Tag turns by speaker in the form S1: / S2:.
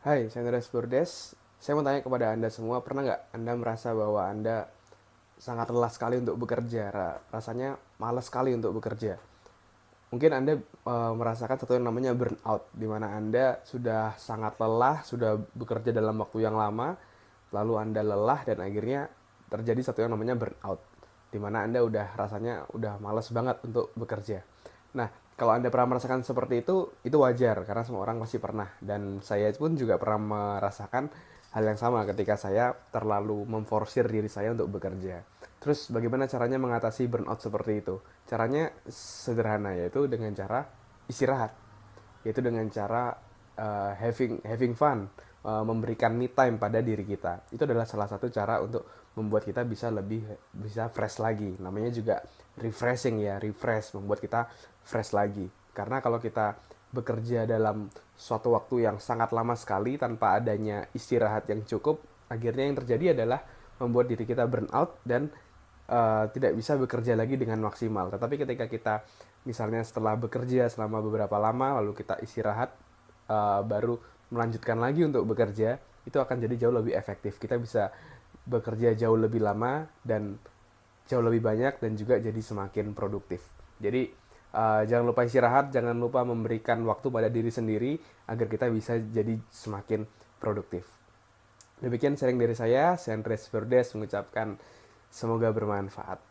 S1: Hai, saya Andreas Burdes. Saya mau tanya kepada Anda semua, pernah nggak Anda merasa bahwa Anda sangat lelah sekali untuk bekerja? Ra- Rasanya malas sekali untuk bekerja. Mungkin Anda eh, merasakan satu yang namanya burnout, di mana Anda sudah sangat lelah, sudah bekerja dalam waktu yang lama, lalu Anda lelah dan akhirnya terjadi satu yang namanya burnout, di mana Anda udah rasanya udah malas banget untuk bekerja. Nah, kalau Anda pernah merasakan seperti itu, itu wajar karena semua orang pasti pernah dan saya pun juga pernah merasakan hal yang sama ketika saya terlalu memforsir diri saya untuk bekerja. Terus bagaimana caranya mengatasi burnout seperti itu? Caranya sederhana yaitu dengan cara istirahat, yaitu dengan cara uh, having having fun, uh, memberikan me time pada diri kita. Itu adalah salah satu cara untuk membuat kita bisa lebih bisa fresh lagi. Namanya juga refreshing ya, refresh, membuat kita fresh lagi. Karena kalau kita bekerja dalam suatu waktu yang sangat lama sekali tanpa adanya istirahat yang cukup, akhirnya yang terjadi adalah membuat diri kita burnout dan uh, tidak bisa bekerja lagi dengan maksimal. Tetapi ketika kita misalnya setelah bekerja selama beberapa lama lalu kita istirahat uh, baru melanjutkan lagi untuk bekerja, itu akan jadi jauh lebih efektif. Kita bisa bekerja jauh lebih lama dan jauh lebih banyak dan juga jadi semakin produktif. Jadi uh, jangan lupa istirahat, jangan lupa memberikan waktu pada diri sendiri agar kita bisa jadi semakin produktif. Demikian sharing dari saya, saya Andres Verdes mengucapkan semoga bermanfaat.